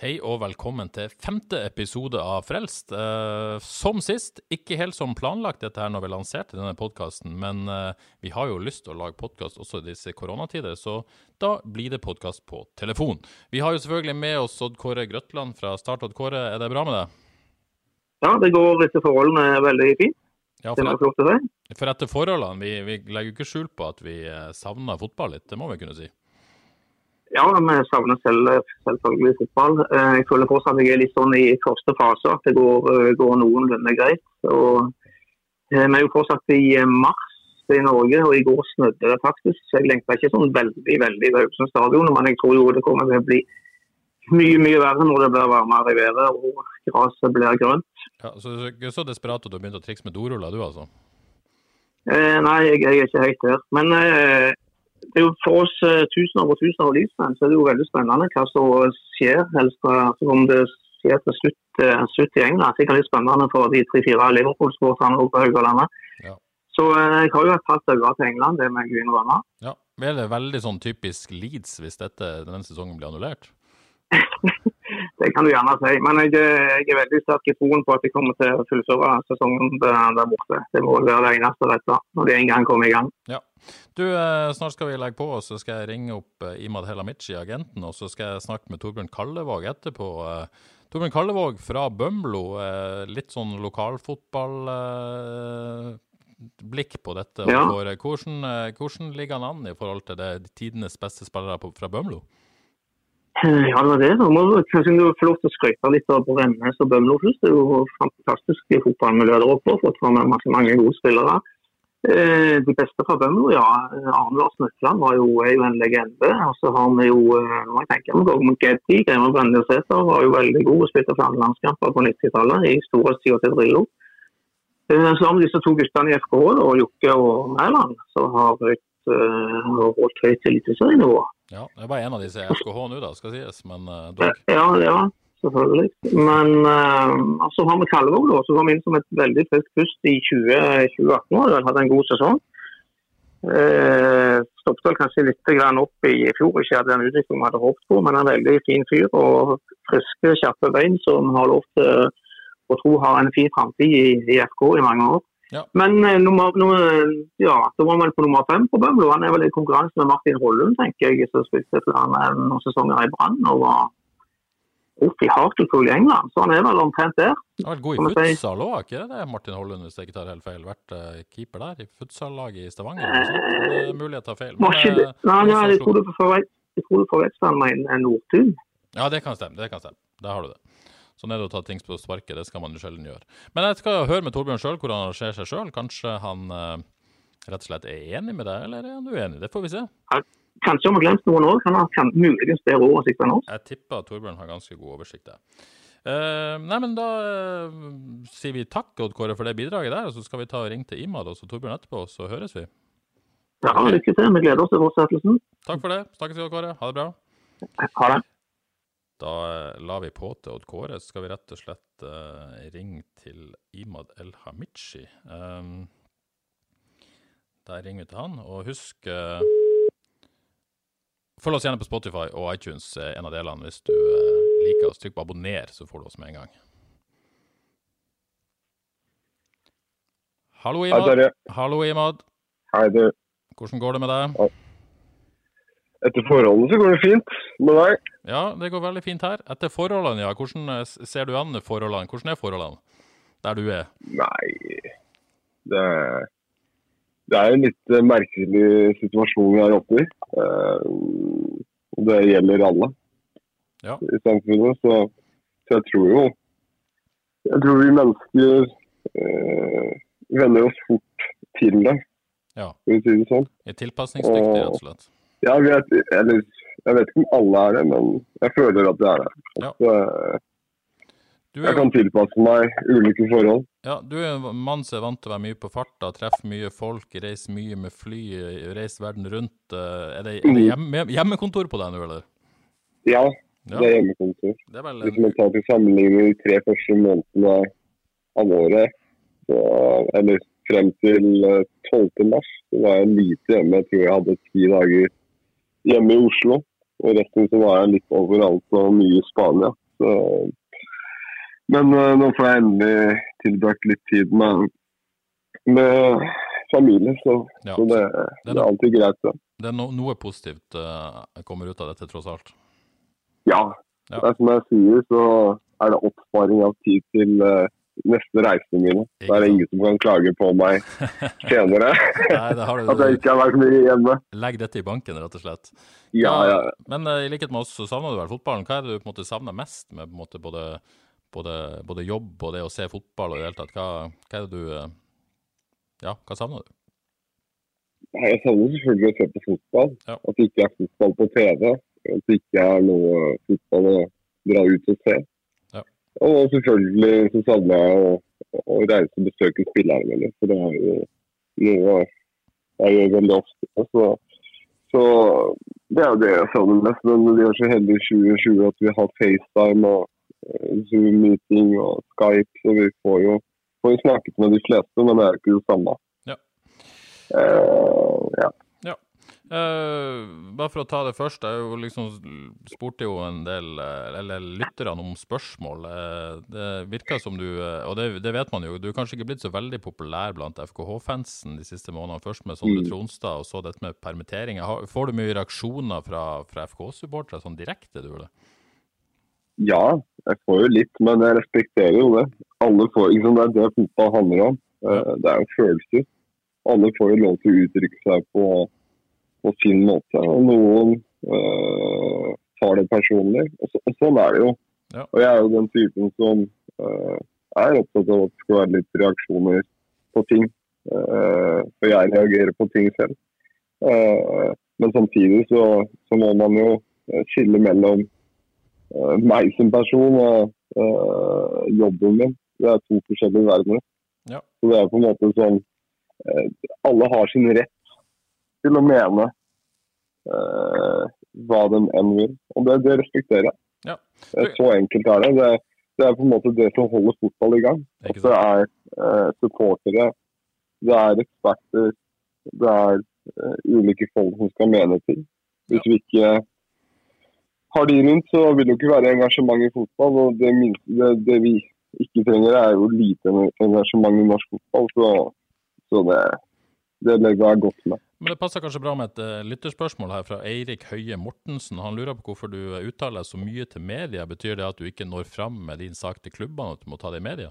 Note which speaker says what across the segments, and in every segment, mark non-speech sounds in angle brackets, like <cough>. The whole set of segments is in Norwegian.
Speaker 1: Hei og velkommen til femte episode av Frelst. Eh, som sist, ikke helt som planlagt dette her når vi lanserte denne podkasten, men eh, vi har jo lyst til å lage podkast også i disse koronatider, så da blir det podkast på telefon. Vi har jo selvfølgelig med oss Odd Kåre Grøtland fra Start. Odd Kåre, er det bra med deg?
Speaker 2: Ja, det går etter forholdene veldig fint.
Speaker 1: Ja, for, det for etter forholdene, vi, vi legger jo ikke skjul på at vi eh, savner fotball litt, det må vi kunne si.
Speaker 2: Ja, vi savner selv, selvfølgelig fotball. Eh, Jeg føler fortsatt at jeg er litt sånn i første fase, at det går, eh, går noenlunde greit. Og, eh, vi er jo fortsatt i mars i Norge, og i går snødde det faktisk. Så jeg lengta ikke sånn veldig veldig ved Haugesund stadion, men jeg tror jo det kommer til å bli mye mye verre når det blir varmere i været og gresset blir grønt.
Speaker 1: Ja, så du er ikke så desperat at du har begynt å trikse med doruller, du altså?
Speaker 2: Eh, nei, jeg, jeg er ikke helt der. Men eh, det er jo for oss eh, tusener og tusener av lysmenn så er det jo veldig spennende hva som skjer. Helst om det skjer til slutt, eh, slutt i England. Sikkert litt spennende for de tre-fire Liverpool-sporterne på Haugalandet.
Speaker 1: Ja.
Speaker 2: Så eh, jeg har jo tatt øye til England, det må jeg innrømme.
Speaker 1: Ja. Er det veldig sånn typisk Leeds hvis dette, denne sesongen blir annullert? <laughs>
Speaker 2: Det kan du gjerne si. Men jeg, jeg er veldig sterk i troen på at de kommer til å fullføre sesongen der, borte. Det må være det eneste rette når de en gang kommer i gang.
Speaker 1: Ja. Du, eh, snart skal vi legge på, og så skal jeg ringe opp eh, Imad Helamichi, agenten, og så skal jeg snakke med Torbjørn Kallevåg etterpå. Eh, Torbjørn Kallevåg fra Bømlo, litt sånn lokalfotballblikk på dette.
Speaker 2: Ja.
Speaker 1: Hvordan, hvordan ligger han an i forhold til det, tidenes beste spillere fra Bømlo?
Speaker 2: Eh, Ja, det var det. Da må kanskje du få lov til å skryte litt av Bremnes og Bømlo først. Det er jo i fotballmiljøet. der oppe. Fått fram masse mange gode spillere. Eh, De beste fra Bømlo, ja. Arne Lars Nøkland var jo, er jo en legende. Og så har vi jo eh, nå jeg tenke meg om Geddi, Greimer Brendesæter, var jo veldig god og spilte flere landskamper på 90-tallet i storhetstida til Drillo. Så har vi disse to guttene i FKH, da, Jokke og Mæland, som har har holdt høyt eliteserienivå.
Speaker 1: Ja, det er bare en av disse i FKH nå, da, skal sies, men uh, dog.
Speaker 2: Ja, ja, selvfølgelig. Men uh, så har vi Kalvåg, da, som kom inn som et veldig friskt pust i 20, 2018. og Hadde en god sesong. Uh, Stoppet kanskje litt opp i fjor, ikke hadde den utviklingen vi hadde håpet på, men en veldig fin fyr og friske, kjappe bein som har lov til å tro har en fin framtid i, i FK i mange år.
Speaker 1: Ja.
Speaker 2: Men uh, nummer, nummer, ja, da var man på nummer fem på Bømlo. Han er vel i konkurranse med Martin Hollund, tenker jeg, som spilte flere noen sesonger i Brann. og var oppe i Hartlepool i England, så han er vel omtrent der.
Speaker 1: Han har vært god i futsal òg, ikke det, Martin Hollund, hvis jeg ikke tar helt feil? Vært eh, keeper der, i futsallaget i Stavanger? Eh, mulig jeg tar feil.
Speaker 2: Men, ikke
Speaker 1: eh,
Speaker 2: Nei, nei, jeg
Speaker 1: slo-
Speaker 2: tror du forvek- jeg tror du forveksler han med en, en Nordtun.
Speaker 1: Ja, det kan stemme. det kan stemme. Der har du det. Sånn er det å ta ting på sparket, det skal man jo sjelden gjøre. Men jeg skal høre med Torbjørn sjøl hvordan han ser seg sjøl. Kanskje han eh, rett og slett er enig med deg, eller er han uenig? Det får vi se.
Speaker 2: Kanskje han har glemt noen år, kan han kan muligens bedre oversikt enn oss.
Speaker 1: Jeg tipper at Torbjørn har ganske god oversikt der. Eh, nei, men da eh, sier vi takk, Odd Kåre, for det bidraget der. Og så skal vi ta og ringe til Imad og så Torbjørn etterpå, så høres vi.
Speaker 2: Ja, Lykke til. Vi gleder oss til fortsettelsen.
Speaker 1: Takk for det. Snakkes Odd Kåre. Ha det bra.
Speaker 2: Ha det.
Speaker 1: Da lar la vi på til Odd Kåre, så skal vi rett og slett uh, ringe til Imad El Hamichi. Um, der ringer vi til han. Og husk uh, Følg oss gjerne på Spotify og iTunes, uh, en av delene, hvis du liker oss. Trykk på abonner, så får du oss med en gang. Hallo, Imad.
Speaker 3: Terje.
Speaker 1: Hallo, Imad.
Speaker 3: Hei, du.
Speaker 1: Hvordan går det med deg?
Speaker 3: Etter forholdene så går det fint med deg.
Speaker 1: Ja, det går veldig fint her. Etter forholdene, ja. Hvordan eh, ser du an forholdene? Hvordan er forholdene der du er?
Speaker 3: Nei, det, det er en litt eh, merkelig situasjon vi er oppe i. Eh, Det gjelder alle
Speaker 1: Ja.
Speaker 3: i samfunnet. Så, så jeg tror jo Jeg tror vi mennesker øh, venner oss fort til det,
Speaker 1: Ja.
Speaker 3: for å si det sånn.
Speaker 1: Er tilpasningsdyktige, rett og slett.
Speaker 3: Jeg vet, eller, jeg vet ikke om alle er det, men jeg føler at det er det.
Speaker 1: Ja.
Speaker 3: Eh,
Speaker 1: Du
Speaker 3: jeg
Speaker 1: er,
Speaker 3: kan tilpasse meg ulike forhold.
Speaker 1: ja, du er en mann som er vant til å være mye på farta, treffe mye folk, reise mye med fly, reise verden rundt. eh, Er det, er det hjemme, hjemmekontor på deg nå, eller?
Speaker 3: Ja, det er hjemmekontor.
Speaker 1: det er vel
Speaker 3: Hvis man tar til sammenligning de tre første månedene av året, så, eller frem til eh, 12. mars, så var jeg lite hjemme. Jeg tror jeg hadde ti dager hjemme i Oslo. Og resten så var jeg litt overalt og mye i Spania. Så, men eh, nå får jeg endelig tilbrakt litt tid med, med familie, så,
Speaker 1: Ja,
Speaker 3: så det, det er alltid greit. Ja.
Speaker 1: det er no, noe positivt uh, kommer ut av dette, tross alt.
Speaker 3: Ja,
Speaker 1: Ja.
Speaker 3: det er som jeg sier, så er det oppsparing av tid til eh, neste reisene mine. Da er det ingen som kan klage på meg senere. <laughs>
Speaker 1: Nei, det har du. <laughs>
Speaker 3: At jeg ikke har vært mye hjemme.
Speaker 1: Legg dette i banken, rett og slett.
Speaker 3: Ja, ja.
Speaker 1: Men eh, i likhet med oss, så savner du vel fotballen. Hva er det du på en måte savner mest med måte, både, både, både jobb og det å se fotball og i det hele tatt? Hva, hva er det du eh, Ja, hva savner du?
Speaker 3: Jeg savner selvfølgelig å se på fotball.
Speaker 1: Ja.
Speaker 3: At det ikke er fotball på TV. At det ikke er noe fotball å dra ut og se. Og selvfølgelig så savna jeg å, å reise og besøke spillerne mine. For det er jo noe jeg gjør veldig ofte. Så, så det er jo det jeg savner mest. Men vi er så heldige i 2020 at vi har FaceTime og eh, Zoom-meeting og Skype. Så vi får jo, får snakket med de fleste, men det er jo ikke det samme.
Speaker 1: Ja.
Speaker 3: Uh, ja.
Speaker 1: Eh, bare for å ta det først, jeg jo liksom spurte jo en del, eh, eller lytterne om spørsmål. Eh, det virker som du, og det, det vet man jo, du er kanskje ikke blitt så veldig populær blant FKH-fansen de siste månedene. Først med Sondre Tronstad, og så dette med permitteringer. Får du mye reaksjoner fra, fra FK-supportere sånn direkte, du det?
Speaker 3: Ja, jeg får jo litt, men jeg respekterer jo det. Alle får, liksom, Det er det fotball handler om. Det er jo følelser. Alle får jo lov til å uttrykke seg på, på sin måte. og Noen eh, tar det personlig. Og, så, og sånn er det jo.
Speaker 1: Ja.
Speaker 3: Og jeg er jo den typen som eh, er opptatt av at det skal være litt reaksjoner på ting. Uh, for jeg reagerer på ting selv. Uh, men samtidig så, så må man jo eh, skille mellom uh, meg som person og eh, jobben min. Det er to forskjellige verdener.
Speaker 1: Ja.
Speaker 3: Så det er på en måte sånn eh, Alle har sin rett til å mene uh, hva de enn vil. Og det, det respekterer jeg.
Speaker 1: Ja.
Speaker 3: Eh, Så enkelt er det. det. Det er på en måte det som holder fotball i gang. At det er uh, supportere, det er eksperter, det er uh, ulike folk som skal mene ting. Hvis vi ikke har de rundt, så vil det jo ikke være engasjement i fotball. Og det, det, det vi ikke trenger, er jo lite engasjement i norsk fotball. Så, så det, det legger jeg godt med.
Speaker 1: Men det passer kanskje bra med et eh, lytterspørsmål her fra Eirik Høie Mortensen. Han lurer på hvorfor du eh, uttaler så mye til media. Betyr det at du ikke når fram med din sak til klubbene, at du må ta det i media?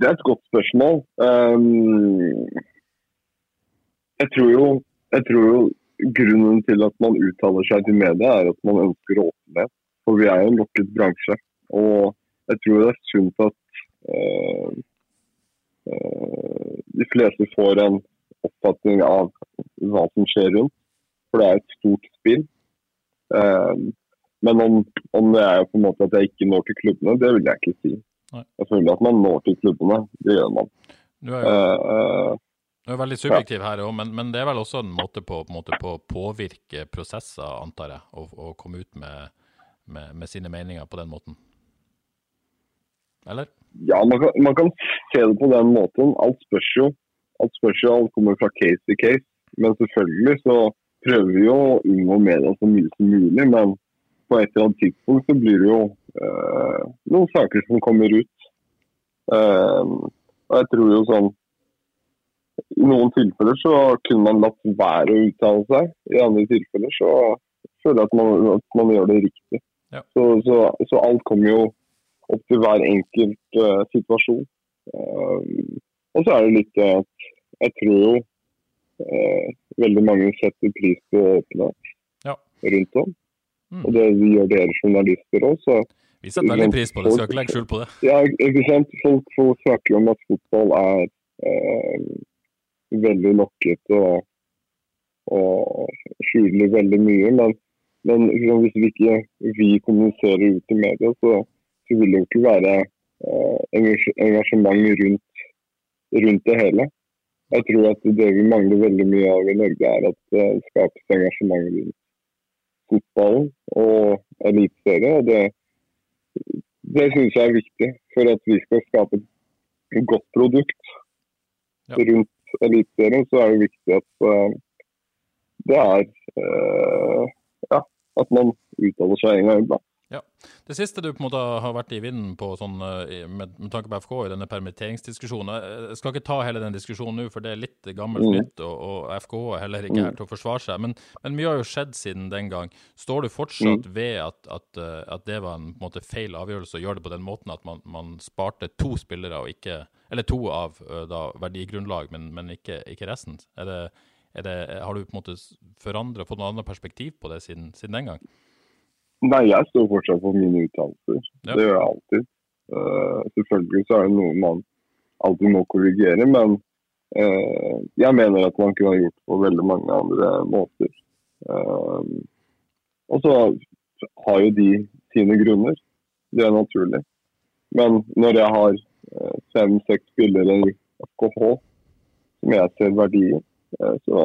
Speaker 3: Det er et godt spørsmål. Um, jeg, tror jo, jeg tror jo grunnen til at man uttaler seg til media, er at man ønsker åpenhet. For vi er jo en lukket bransje. Og jeg tror det er sunt at uh, de fleste får en oppfatning av hva som skjer rundt. For det er et stort spill. Um, men om, om det er på en måte at jeg ikke når til klubbene, det vil jeg ikke si.
Speaker 1: Nei.
Speaker 3: Jeg føler at man når til klubbene. Det gjør man.
Speaker 1: Du er jo
Speaker 3: uh,
Speaker 1: du er veldig subjektiv her òg, men, men det er vel også en måte på, på, måte på å påvirke prosesser, antar jeg, og, og komme ut med, med, med sine meninger på den måten? Eller?
Speaker 3: Ja, man kan, man kan se det på den måten. Alt spørs jo. Alt spørs jo, alt kommer fra case til case. Men selvfølgelig så prøver vi jo å unngå media så mye som mulig. Men på et eller annet tidspunkt så blir det jo eh, noen saker som kommer ut. Eh, og jeg tror jo sånn I noen tilfeller så kunne man latt være å uttale seg. I andre tilfeller så føler jeg at man, at man gjør det riktig.
Speaker 1: Ja.
Speaker 3: Så, så, så alt kommer jo opp til hver enkelt uh, situasjon. Eh, og så er det litt at jeg tror jo uh, veldig mange setter pris på åpenhet
Speaker 1: Ja.
Speaker 3: rundt om.
Speaker 1: Mm.
Speaker 3: Og det gjør dere journalister òg, så
Speaker 1: Vi setter veldig pris på det, skal ikke legge skjul på det.
Speaker 3: Ja, ikke sant. Folk, folk snakker om at fotball er eh, veldig lokkete og, og skjuler veldig mye. Men, men liksom, hvis vi ikke vi kommuniserer ut i media, så, så vil det jo ikke være eh, engasjement rundt, rundt det hele. Jeg tror at det vi mangler veldig mye av i Norge, er at det skapes engasjement rundt fotballen og eliteserie. Og det, det syns jeg er viktig for at vi skal skape et godt produkt rundt eliteserien. Så er det viktig at uh, det er uh, ja, at man uttaler seg en gang iblant.
Speaker 1: Det siste du på en måte har vært i vinden på sånn, eh, med, med, tanke på FK, i denne permitteringsdiskusjonen Jeg skal ikke ta hele den diskusjonen nå, for det er litt gammelt mm. nytt, og, og FK er heller ikke her mm. til å forsvare seg. Men, men, mye har jo skjedd siden den gang. Står du fortsatt mm. ved at, at, eh, at, det var en, en måte, feil avgjørelse å gjøre det på den måten at man, man sparte to spillere, og ikke, eller to av eh, da, verdigrunnlag, men, men ikke, ikke, resten? Er det, er det, har du på en måte forandra, fått noe annet perspektiv på det siden, siden den gang?
Speaker 3: Nei, jeg står fortsatt for mine uttalelser. Ja. Det gjør jeg alltid. Uh, selvfølgelig så er det noe man alltid må korrigere, men uh, jeg mener at man kunne ha gjort på veldig mange andre måter. Uh, og så har jo de sine grunner. Det er naturlig. Men når jeg har fem-seks spillere i FKH som jeg ser verdien, så,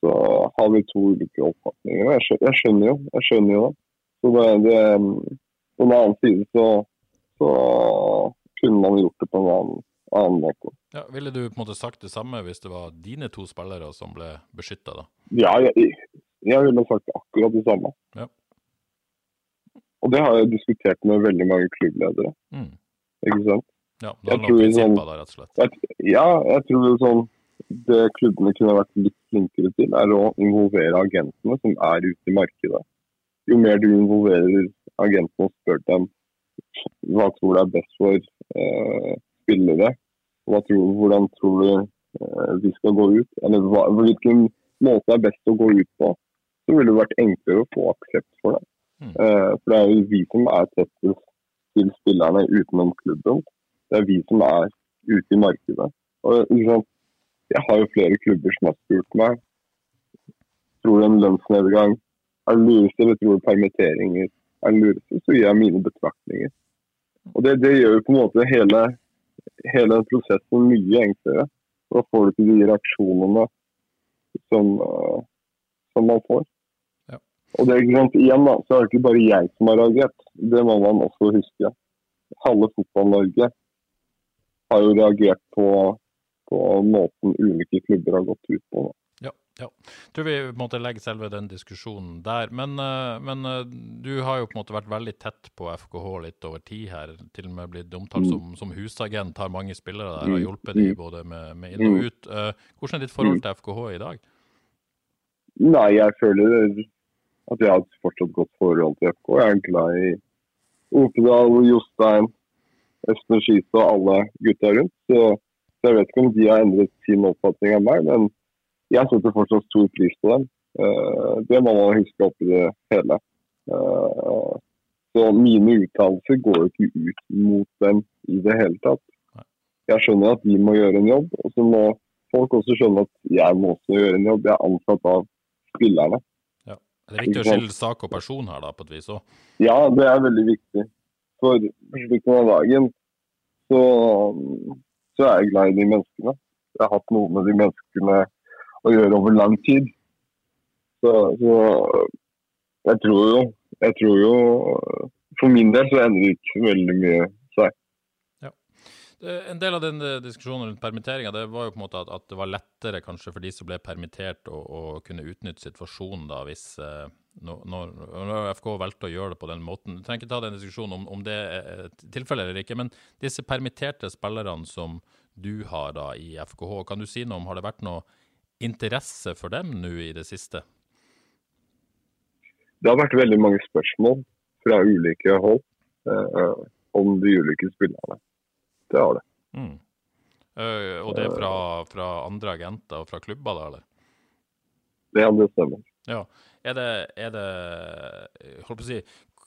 Speaker 3: så har vi to ulike oppfatninger. Jeg skjønner, jeg skjønner jo, jeg skjønner jo det. Så det, det, på en annen side så, så, kunne man gjort det på en annen, annen måte.
Speaker 1: Ja, ville du på en måte sagt det samme hvis det var dine to spillere som ble beskytta, da?
Speaker 3: Ja, jeg, jeg ville sagt akkurat det samme. Ja. Og det har jeg diskutert med veldig mange klubbledere. Mm. Ikke sant?
Speaker 1: Ja, det handler om sånn, da, rett og slett.
Speaker 3: Jeg, ja, jeg tror det, sånn, det klubbene kunne vært litt flinkere til, er å involvere agentene som er ute i markedet jo mer du involverer agentene og spør dem hva tror du er best for eh, spillere, tror, hvordan tror du eh, vi skal gå ut, eller hva, hvilken måte er best å gå ut på, så ville det vært enklere å få aksept for det. Mm. Eh, for det er jo vi som er tettest til spillerne utenom klubben. Det er vi som er ute i markedet. Og, liksom, jeg har jo flere klubber som har spurt meg tror du en lønnsnedgang er det lureste, eller tror du permitteringer er det lureste, så gir jeg mine betraktninger. Og Det, det gjør jo på en måte hele, hele prosessen mye enklere. Da får du ikke de reaksjonene som, uh, som man får. Ja. Og det, er sant, igjen da, så er det ikke bare jeg som har reagert. Det må man også huske. Halve Fotball-Norge har jo reagert på, på måten ulike klubber har gått ut på. Da.
Speaker 1: Ja, jeg tror vi måte legger selve den diskusjonen der. Men, eh, men, eh, du har jo på en måte vært veldig tett på FKH litt over tid her. Til og med blitt omtalt som, mm. som husagent, har mange spillere der og mm. hjulpet de mm. både med, med inn og ut. Eh, hvordan er ditt forhold til FKH i dag?
Speaker 3: Nei, jeg føler at jeg har fortsatt godt forhold til FK. Jeg er glad i Opedal, Jostein, Østner Skise og alle gutta rundt. Så jeg vet ikke om de har endret sin oppfatning av meg. men jeg setter fortsatt stor pris på dem. Uh, det må man huske oppi det hele. Uh, så mine uttalelser går ikke ut mot dem i det hele tatt. Jeg skjønner at de må gjøre en jobb, og så må folk også skjønne at jeg må også gjøre en jobb. Jeg er ansatt av spillerne.
Speaker 1: Ja. Det er viktig å skille sak og person her, da, på et vis òg?
Speaker 3: Ja, det er veldig viktig. For på slutten av dagen så, så er jeg glad i de menneskene. Jeg har hatt noe med de menneskene å gjøre over lang tid. Så, så jeg tror jo Jeg tror jo For min del så endrer det ikke veldig mye seg.
Speaker 1: Ja. En del av den eh, diskusjonen rundt permitteringa var jo på en måte at, at, det var lettere kanskje for de som ble permittert, å, å kunne utnytte situasjonen da hvis eh, når, når, FK valgte å gjøre det på den måten. Du trenger ikke ta den diskusjonen om, om det er tilfellet eller ikke, men disse permitterte spillerne som du har da i FKH, kan du si noe om har det vært noe interesse for dem nå i det siste?
Speaker 3: Det har vært veldig mange spørsmål fra ulike hold eh, om de ulike spillerne. Det har det. Mm.
Speaker 1: Uh, og det er fra, fra, andre agenter og fra klubber, da, eller?
Speaker 3: Ja, det stemmer.
Speaker 1: Ja. Er det, er det Holdt på å si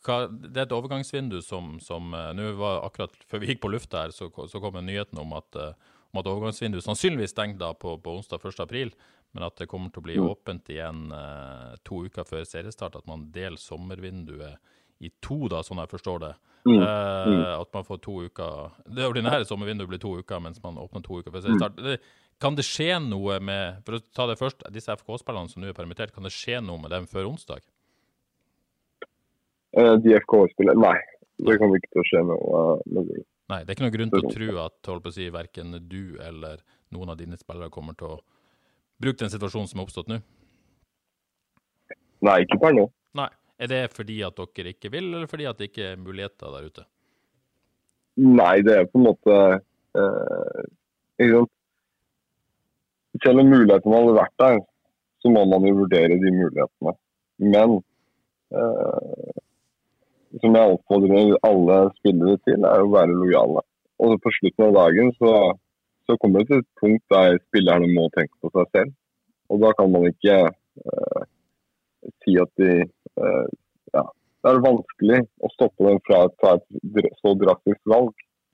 Speaker 1: hva, det er et overgangsvindu som, som uh, Nå var akkurat før vi gikk på lufta her, så, så kom nyheten om at, uh, at overgangsvinduet sannsynligvis stenger da på, på onsdag 1.4, men at det kommer til å bli åpent igjen uh, to uker før seriestart. At man deler sommervinduet i to, da, sånn jeg forstår det. Mm. Mm. At man får to uker Det ordinære sommervinduet blir to uker, mens man åpner to uker før mm. seriestart. Mm. Kan det skje noe med For å ta det først, disse FK-spillerne som nå er permittert, kan det skje noe med dem før onsdag?
Speaker 3: Uh, de FK-spillerne Nei, det kommer ikke til å skje noe med dem.
Speaker 1: Nei, det er ikke noen grunn til å tro at holdt på å si, verken du eller noen av dine spillere kommer til å bruke den situasjonen som er oppstått nå?
Speaker 3: Nei, ikke per nå.
Speaker 1: Nei. Er det fordi at dere ikke vil, eller fordi at det ikke er muligheter der ute?
Speaker 3: Nei, det er på en måte eh, ikke sant? Selv om mulighetene hadde vært der, så må man jo vurdere de mulighetene. Men eh, som jeg oppfordrer alle spillere til, er å være lojale. Og på slutten av dagen så, så kommer det til et punkt der spillerne må tenke på seg selv. Og da kan man ikke eh, si at de eh, ja, Det er vanskelig å stoppe dem fra å ta et så drastisk valg.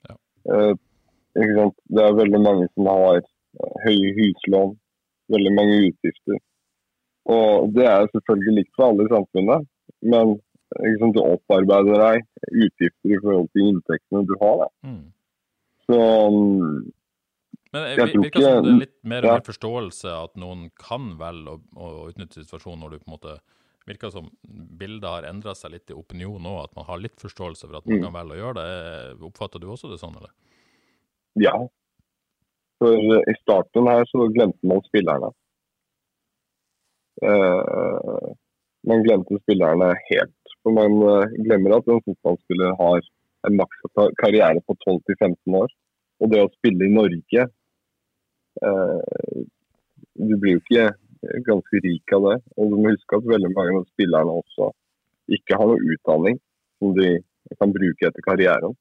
Speaker 3: Ja. Eh, det er veldig mange som har eh, høye huslån, veldig mange utgifter. Og Det er selvfølgelig likt for alle i samfunnet, men liksom, du opparbeider deg utgifter i forhold til inntektene du har. Mm. Så
Speaker 1: men det virker som det er litt mer, ja. mer forståelse at noen kan velge å, å, utnytte situasjonen når du på en måte virker som bildet har endra seg litt i opinionen òg, at man har litt forståelse for at man mm. kan velge å gjøre det. Oppfatter du også det sånn, eller?
Speaker 3: Ja. For i starten her så glemte man spillerne. Uh, man glemte spillerne helt. For man uh, glemmer at en fotballspiller har en maks karriere på 12-15 år. Og det å spille i Norge uh, Du blir jo ikke ganske rik av det. Og du må huske at veldig mange av spillerne også ikke har noe utdanning som de kan bruke etter karrieren.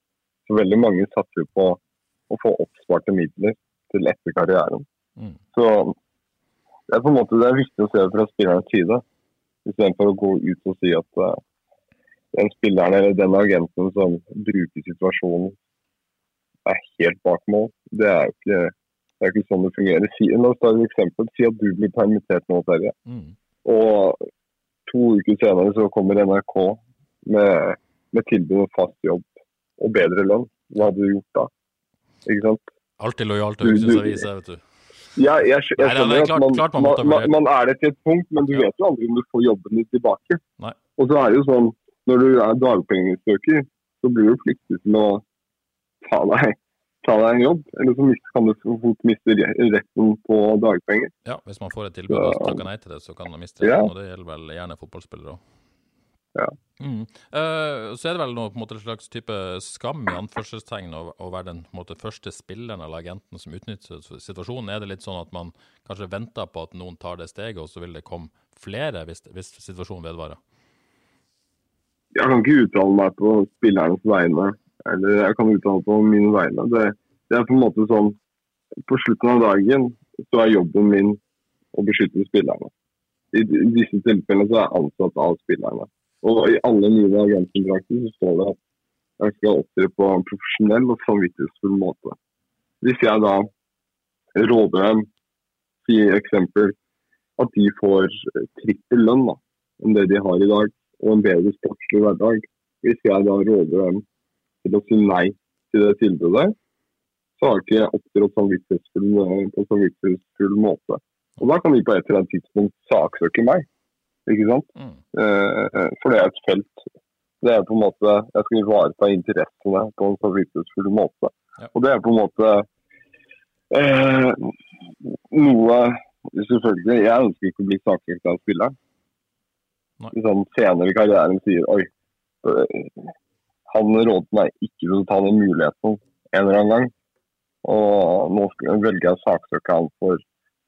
Speaker 3: Så veldig mange satser på å få oppsparte midler til etter karrieren. Mm. Så det er på en måte det er viktig å se det fra spillernes side, istedenfor å gå ut og si at uh, den spilleren eller den agenten som bruker situasjonen, er helt bak mål. Det er jo ikke det er ikke sånn det fungerer. Si, la oss ta et eksempel. Si at du blir permittert nå, Terje. Mm. Og to uker senere så kommer NRK med, med tilbud om fast jobb og bedre lønn. Hva hadde du gjort da? Ikke sant?
Speaker 1: Alltid lojal til Haugesunds vet du.
Speaker 3: Ja, jeg, jeg, jeg skjønner at man, man, man, man, er det til et punkt, men du ja. vet jo aldri om du får jobben din tilbake. Nei. Og så er det jo sånn, når du er dagpengesøker, så blir du pliktig til å ta deg ta deg en jobb, eller så kan du fort miste retten på dagpenger.
Speaker 1: Ja, hvis man får et tilbud og takker nei til det, så kan man miste retten. Ja. Og det gjelder vel gjerne fotballspillere òg.
Speaker 3: Ja.
Speaker 1: Mm. Uh, så er det vel noe, måte, en slags type skam i anførselstegn å, å være den måte, første spilleren eller agenten som utnytter situasjonen. Er det litt sånn at man kanskje venter på at noen tar det steget, og så vil det komme flere hvis, hvis situasjonen vedvarer?
Speaker 3: Jeg kan ikke uttale meg på spillernes vegne eller jeg kan uttale på mine vegne. Det, det, er på en måte sånn På slutten av dagen så er jobben min å beskytte spillerne. I disse tilfellene så er jeg ansatt av spillerne. Og i alle mine agentkontrakter så står det at jeg skal opptre på en profesjonell og samvittighetsfull måte. Hvis jeg da råder dem, sier eksempel, at de får trippel lønn da, enn det de har i dag, og en bedre sportslig hverdag. Hvis jeg da råder dem til å si nei til det tilbudet, så har ikke jeg opptrådt på samvittighetsfull måte. Og da kan de på et eller annet tidspunkt saksøke meg. Ikke sant? Mm. Eh, for det er et felt. Det er på en måte, Jeg skal ivareta interessene på en samvittighetsfull måte. Ja. Og det er på en måte eh, noe Selvfølgelig, jeg ønsker ikke å bli saksøkt av spilleren. Sånn, senere i karrieren sier oi, han rådet meg ikke til å ta den muligheten en eller annen gang. Og nå velger jeg å saksøke han for,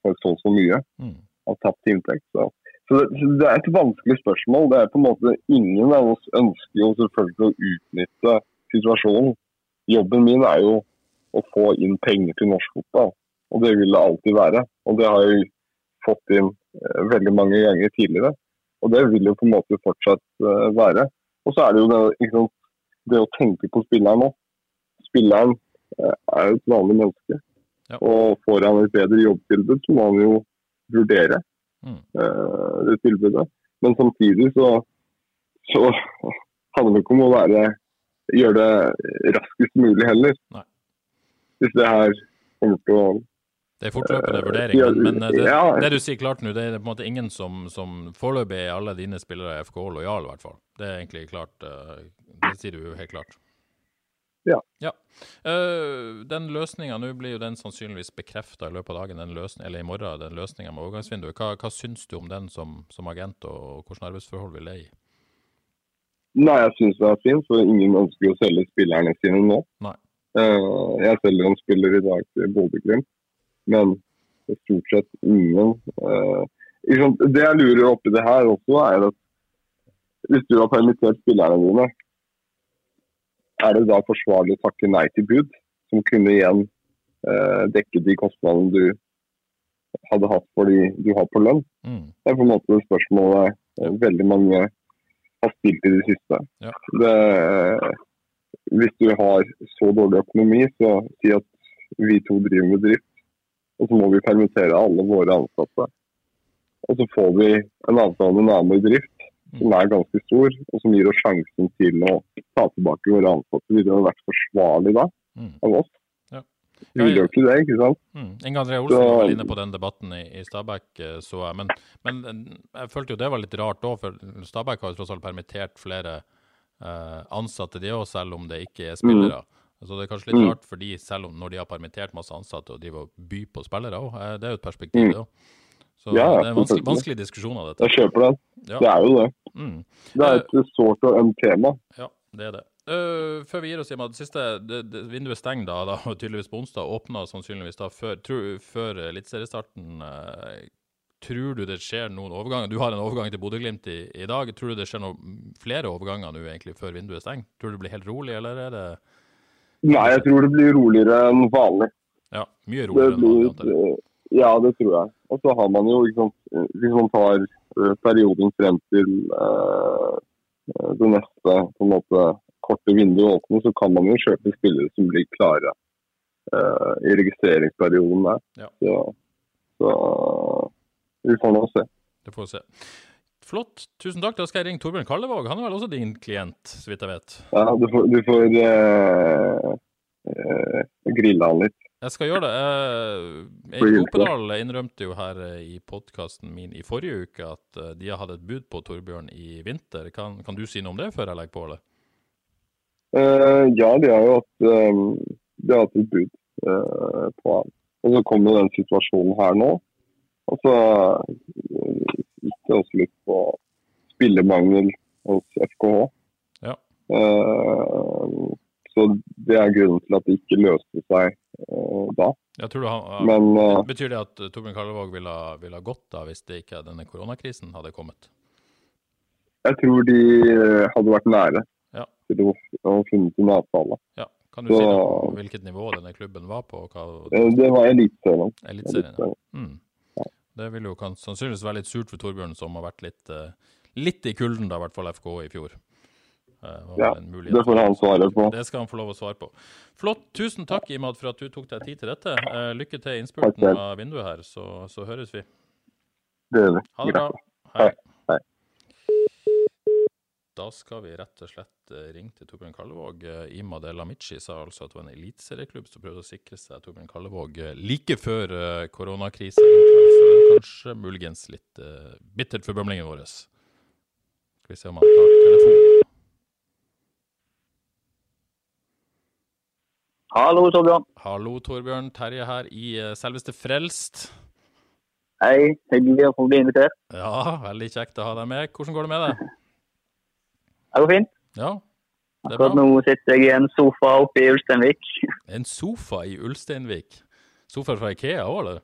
Speaker 3: for så og så mye mm. av tapt inntekt. Så. Så, det, det, er et vanskelig spørsmål. Det er på en måte Ingen av oss ønsker jo selvfølgelig å utnytte situasjonen. Jobben min er jo å få inn penger til norsk fotball, og det vil det alltid være. Og det har jeg fått inn eh, veldig mange ganger tidligere, og det vil jo på en måte fortsatt eh, være. Og så er det jo det, sant, det å tenke på spilleren nå. Spilleren eh, er jo et vanlig menneske.
Speaker 1: Ja.
Speaker 3: Og får han et bedre jobbtilbud, så må han jo vurdere
Speaker 1: Mm.
Speaker 3: uh, det tilbudet. Men samtidig så, så handler det ikke om å være, gjøre det raskest mulig heller.
Speaker 1: Nei.
Speaker 3: Hvis det her kommer til å
Speaker 1: Det er fortløpende
Speaker 3: Eh,
Speaker 1: vurdering,
Speaker 3: ja,
Speaker 1: men, men det,
Speaker 3: ja.
Speaker 1: det du sier klart nå, det er på en måte ingen som, som Foreløpig er alle dine spillere i FK lojale, i hvert fall. Det er egentlig klart eh, Det sier du jo helt klart.
Speaker 3: Ja.
Speaker 1: Eh, den løsninga, nå blir jo den sannsynligvis bekrefta i løpet av dagen, den løsning, eller i morgen, den løsninga med overgangsvinduet. Hva, hva syns du om den som, som agent, og hvilke arbeidsforhold vil det gi?
Speaker 3: Nei, jeg syns det er fint, for ingen ønsker å selge spillerne sine nå. Eh, jeg selger en spiller i dag til Bodø-Glimt, men det stort sett ingen. eh, det jeg lurer oppi det her også, er at hvis du har permittert spillerne dine, er det da forsvarlig å takke nei til bud, som kunne igjen eh, dekke de kostnadene du hadde hatt for de du har på lønn?
Speaker 1: Mm.
Speaker 3: Det er på en måte spørsmålet eh, veldig mange har stilt i det siste.
Speaker 1: Ja.
Speaker 3: Det, hvis du har så dårlig økonomi, så si at vi to driver med drift, og så må vi permittere alle våre ansatte. Og så får vi en avtale med Namo i drift som er ganske stor, og som gir oss sjansen til å ta tilbake våre ansatte. Ville det vært forsvarlig da
Speaker 1: Mm.
Speaker 3: av oss?
Speaker 1: Ja.
Speaker 3: Vi gjør jo ikke det, ikke sant?
Speaker 1: Mm. Inge André Olsen
Speaker 3: Så-
Speaker 1: var inne på den debatten i, i Stabæk, eh, så jeg. Men, men eh, jeg følte jo det var litt rart òg, for Stabæk har jo tross alt permittert flere eh, ansatte, de òg, selv om det ikke er spillere. Så det er kanskje litt
Speaker 3: Mm.
Speaker 1: rart for de, selv om når de har permittert masse ansatte og driver og byr på spillere òg. Det er jo et perspektiv, det òg. Så
Speaker 3: Mm. Ja,
Speaker 1: det er en vanskelig, vanskelig diskusjon av dette.
Speaker 3: Jeg kjøper den.
Speaker 1: Ja.
Speaker 3: Det er jo det.
Speaker 1: Mm.
Speaker 3: Det er et sårt og ømt tema.
Speaker 1: Ja, det er det. Uh, før vi gir oss hjem, det siste det, det, vinduet stenger da, da, tydeligvis på onsdag. Åpner sannsynligvis da før, tror- før eliteseriestarten. Uh, tror du det skjer noen overganger? Du har en overgang til Bodø-Glimt i, i dag. Tror du det skjer noen flere overganger nå egentlig før vinduet stenger? Tror du det blir helt rolig, eller er det
Speaker 3: Nei, jeg tror det blir roligere enn vanlig.
Speaker 1: ja, mye roligere enn vanlig?
Speaker 3: blir,
Speaker 1: jeg.
Speaker 3: eh, ja, det tror jeg. Og så har man jo, liksom, sant, hvis man tar eh, perioden frem til eh, eh, det neste på en måte, korte vinduet åpner, så kan man jo kjøpe spillere som blir klare eh, i registreringsperioden der.
Speaker 1: Ja.
Speaker 3: Så, så vi får nå se.
Speaker 1: Det får vi se. Flott. Tusen takk. Da skal jeg ringe Torbjørn Kallevåg. Han er vel også din klient, så vidt jeg vet?
Speaker 3: Ja, du får, du får uh, uh, grille han litt.
Speaker 1: Jeg skal gjøre det. Eh, Erik
Speaker 3: det bra?
Speaker 1: Opedal innrømte jo her eh, i podkasten min i forrige uke at eh, de har hatt et bud på Torbjørn i vinter. Kan, kan du si noe om det før jeg legger på, eller?
Speaker 3: Eh, ja, de har jo hatt, eh, de har hatt et bud eh, på han. Og så kom jo den situasjonen her nå. Og så eh, å slutte på spillemangel hos FKH.
Speaker 1: Ja.
Speaker 3: Eh, så det er grunnen til at det ikke løste seg eh, da.
Speaker 1: Jeg tror du han,
Speaker 3: Men eh,
Speaker 1: Betyr det at Torbjørn Kallevåg ville, ha- ville gått da, hvis det ikke denne koronakrisen hadde kommet?
Speaker 3: jeg tror de hadde vært nære
Speaker 1: Ja.
Speaker 3: til å, ha funnet en avtale.
Speaker 1: Ja. Kan du
Speaker 3: Så-
Speaker 1: si noe om hvilket nivå denne klubben var på? Hva,
Speaker 3: det var Eliteserien.
Speaker 1: Eliteserien? ja. Mm. Det vil jo sannsynligvis være litt surt for Torbjørn, som har vært litt, eh, litt i kulden, da, i hvert fall FK i fjor. Eh,
Speaker 3: Ja, det får han svare på.
Speaker 1: Det skal han få lov å svare på. Flott. Tusen takk, Imad, for at du tok deg tid til dette. Eh, lykke til i innspurten av vinduet her, så, så høres vi.
Speaker 3: Det gjør vi.
Speaker 1: Ha det bra.
Speaker 3: Hei.
Speaker 1: Da skal vi rett og slett eh, ringe til Torbjørn Kallevåg. Ima Imad El sa altså at det var en eliteserieklubb som prøvde å sikre seg Torbjørn Kallevåg eh, like før koronakrisa. Kanskje muligens litt uh, bittert for bømlingen vår. Skal vi se om han tar telefonen.
Speaker 4: Hallo, Torbjørn.
Speaker 1: Hallo, Torbjørn. Terje her i eh, selveste Frelst.
Speaker 4: Hei, hyggelig å få bli invitert.
Speaker 1: Ja, veldig kjekt å ha deg med. Hvordan går det med deg?
Speaker 4: Det går fint.
Speaker 1: Ja, det er
Speaker 4: Akkurat nå sitter jeg i en sofa oppe i Ulsteinvik. <laughs>
Speaker 1: En sofa i Ulsteinvik. Sofa fra Ikea òg, eller?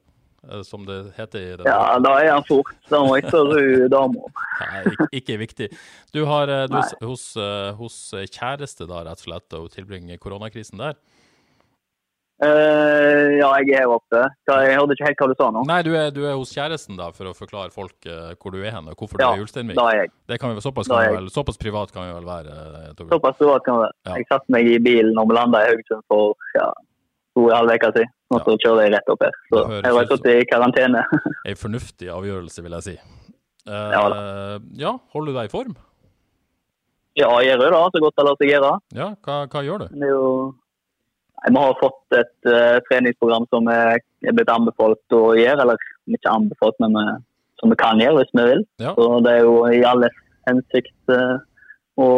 Speaker 1: Eh, Som det heter i den
Speaker 4: Ja, da er han fort. Da må ikke ru <laughs> dama.
Speaker 1: Nei, ikke, viktig. Du, har, eh, du hos, eh, hos kjæreste, da, rett og slett, og tilbringer koronakrisen der?
Speaker 4: Eh, ja, jeg er oppe. Jeg hørte ikke helt hva du sa nå.
Speaker 1: Nei, du er, du er hos kjæresten, da, for å forklare folk uh, hvor du er hen, og hvorfor
Speaker 4: Ja,
Speaker 1: du er i Ulsteinvik.
Speaker 4: da er jeg.
Speaker 1: Det kan vi, såpass, kan vi vel, såpass privat kan vi vel være. eh, Torbjørn.
Speaker 4: Såpass privat kan vi være.
Speaker 1: Ja.
Speaker 4: Jeg satte meg i bilen når vi landa i Haugesund for ja, to og en halv uke siden. Og så kjører jeg rett opp her. Så jeg
Speaker 1: var
Speaker 4: satt i karantene. <laughs>
Speaker 1: En fornuftig avgjørelse, vil jeg si. Uh,
Speaker 4: Ja
Speaker 1: ja, holder du deg i form?
Speaker 4: ja, jeg gjør det så godt det lar seg gjøre.
Speaker 1: Ja, hva, hva gjør du?
Speaker 4: Det er jo... Vi har fått et uh, treningsprogram som er, er blitt anbefalt å gjøre, eller ikke anbefalt, men vi, som vi kan gjøre hvis vi vil.
Speaker 1: Ja.
Speaker 4: Så det er jo i alles hensikt uh, å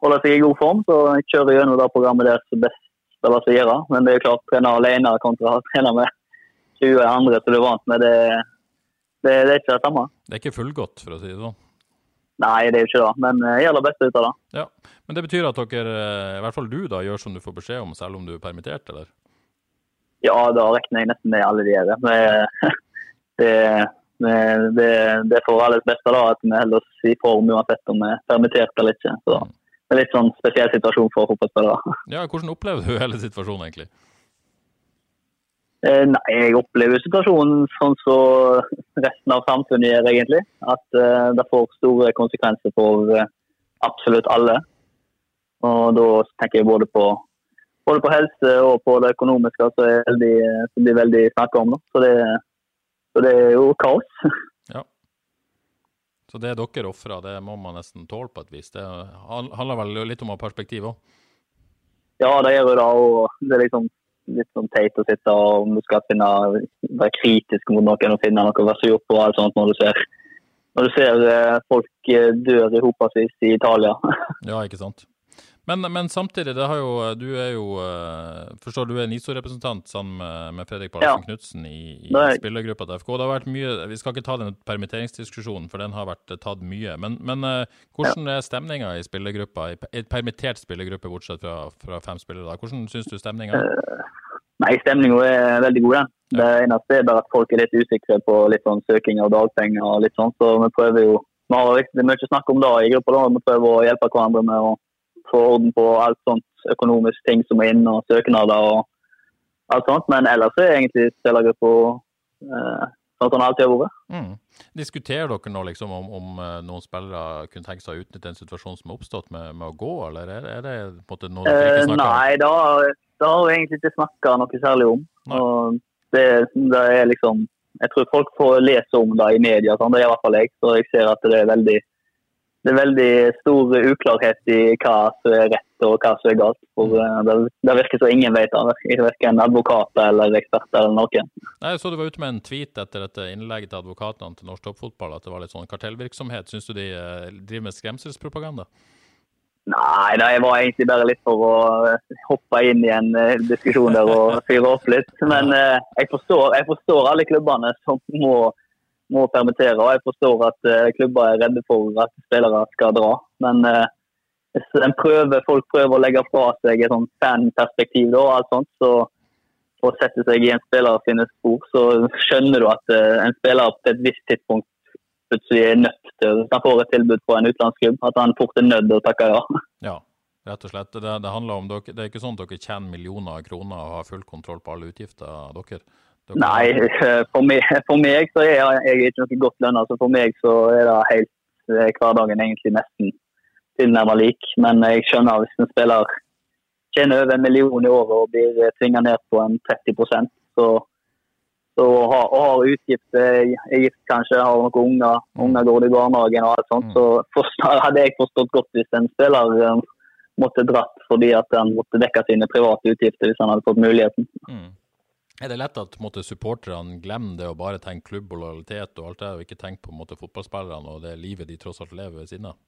Speaker 4: holde seg i god form, så jeg kjører gjennom det programmet der som best det lar seg gjøre. Men det er jo klart, trene alene kontra å trene med 20 andre som du er vant med, det, det, det er ikke det samme.
Speaker 1: Det er ikke fullgodt, for å si det sånn.
Speaker 4: Nei, det er jo ikke det, men eh, jeg gjør det beste ut av det.
Speaker 1: Ja, Men det betyr at dere, eh, i hvert fall du, da, gjør som du får beskjed om, selv om du er permittert, eller?
Speaker 4: Ja, da regner jeg nesten med alle de gjør. <laughs> Det, det, det, det er for alles beste da, at vi holder oss i form uansett om vi er permittert eller ikke. Så det er litt sånn spesiell situasjon for fotballspillere. <laughs>
Speaker 1: Ja, hvordan opplever du hele situasjonen, egentlig?
Speaker 4: Eh, Nei, jeg opplever situasjonen sånn som resten av samfunnet gjør, egentlig. At eh, det får store konsekvenser for eh, absolutt alle. Og da tenker jeg både på, både på helse og på det økonomiske, som, er det, som blir veldig snakka om. Da. Så, det, så det er jo kaos. <laughs>
Speaker 1: Ja. Så det dere ofrer, det må man nesten tåle på et vis. Det handler vel litt om å ha perspektiv òg?
Speaker 4: Ja, det gjør jo det. Og det er liksom litt sånn teit å sitte og om du skal finne, være kritisk mot noen og finne noe å være sur på og alt sånt når du ser, når du ser eh, folk eh, dør i hopevis i Italia. <laughs>
Speaker 1: Ja, ikke sant. Men, men samtidig, det har jo, du er jo eh, Forstår du, er en ISO-representant sammen med, Fredrik Pallesen
Speaker 4: Ja.
Speaker 1: Knutsen i, i
Speaker 4: er
Speaker 1: spillergruppa til FK. Det har vært mye, Vi skal ikke ta den permitteringsdiskusjonen, for den har vært eh, tatt mye. Men, men eh, hvordan er stemninga i spillergruppa, i permittert spillergruppe, bortsett fra, fra fem spillere? da? Hvordan syns du stemninga er?
Speaker 4: Nei, stemninga er veldig god, den. Det eneste er bare at folk er litt usikre på litt sånn søking av dagpenger og litt sånn, så vi prøver jo Vi har mye snakk om det i gruppa, da. Vi prøver å hjelpe hverandre med å få orden på alt sånt økonomisk ting som er inne, og søknader og alt sånt. Men ellers er egentlig spillergruppa eh, sånn som den alltid har vært.
Speaker 1: Mm. Diskuterer dere nå liksom om, om eh, noen spillere kunne tenke seg å utnytte en situasjon som er oppstått med, med å gå, eller er, er det på en måte noe dere
Speaker 4: Eh,
Speaker 1: ikke snakker om?
Speaker 4: nei, det har, det har vi egentlig ikke snakka noe særlig om. Og det, det er liksom Jeg tror folk får lese om det i media, sånn. det er i hvert fall jeg. Så jeg ser at det er veldig det er veldig stor uklarhet i hva som er rett og hva som er galt. For eh, det, det virker som ingen vet det. Verken advokater eller eksperter eller noen.
Speaker 1: Nei, Jeg så du var ute med en tweet etter dette innlegget til advokatene til norsk toppfotball, at det var litt sånn kartellvirksomhet. Syns du de eh, driver med skremselspropaganda?
Speaker 4: Nei, det var egentlig bare litt for å eh, hoppe inn i en diskusjon der og <laughs> fyre opp litt. Men jeg, forstår, jeg forstår alle klubbene som må, må permittere. Og jeg forstår at eh, klubber er redde for at spillere skal dra. Men eh, prøver, folk prøver å legge fra seg et sånt fanperspektiv og alt sånt, så og sette seg i en spiller sine spor, så skjønner du at eh, en spiller på et visst tidspunkt plutselig er nødt til, hvis han får et tilbud fra en utenlandsklubb, at han fort er nødt til å takke ja. <laughs>
Speaker 1: Ja, rett og slett. Det, det handler om dere, det er ikke sånn at dere tjener millioner av kroner og har full kontroll på alle utgifter, dere? Dere
Speaker 4: Nei, <laughs> for meg, for meg så er jeg, jeg er ikke noe godt lønna. Så for meg så er det helt eh, hverdagen egentlig nesten tilnærmet lik. Men jeg skjønner hvis en spiller tjener over en million i året og blir tvinga ned på en 30% så så har, og har utgifter, er gift kanskje, har noen unger, unger går i barnehagen og alt sånt, så forstår, <laughs> hadde jeg forstått godt hvis en spiller eh, måtte dratt fordi at han måtte dekke sine private utgifter hvis han hadde fått muligheten.
Speaker 1: Mm. Er det lett at måte, supporterne glemmer det å bare tenke klubb og lojalitet og alt det, og ikke tenke på måte, fotballspillerne og det livet de tross alt lever ved siden av?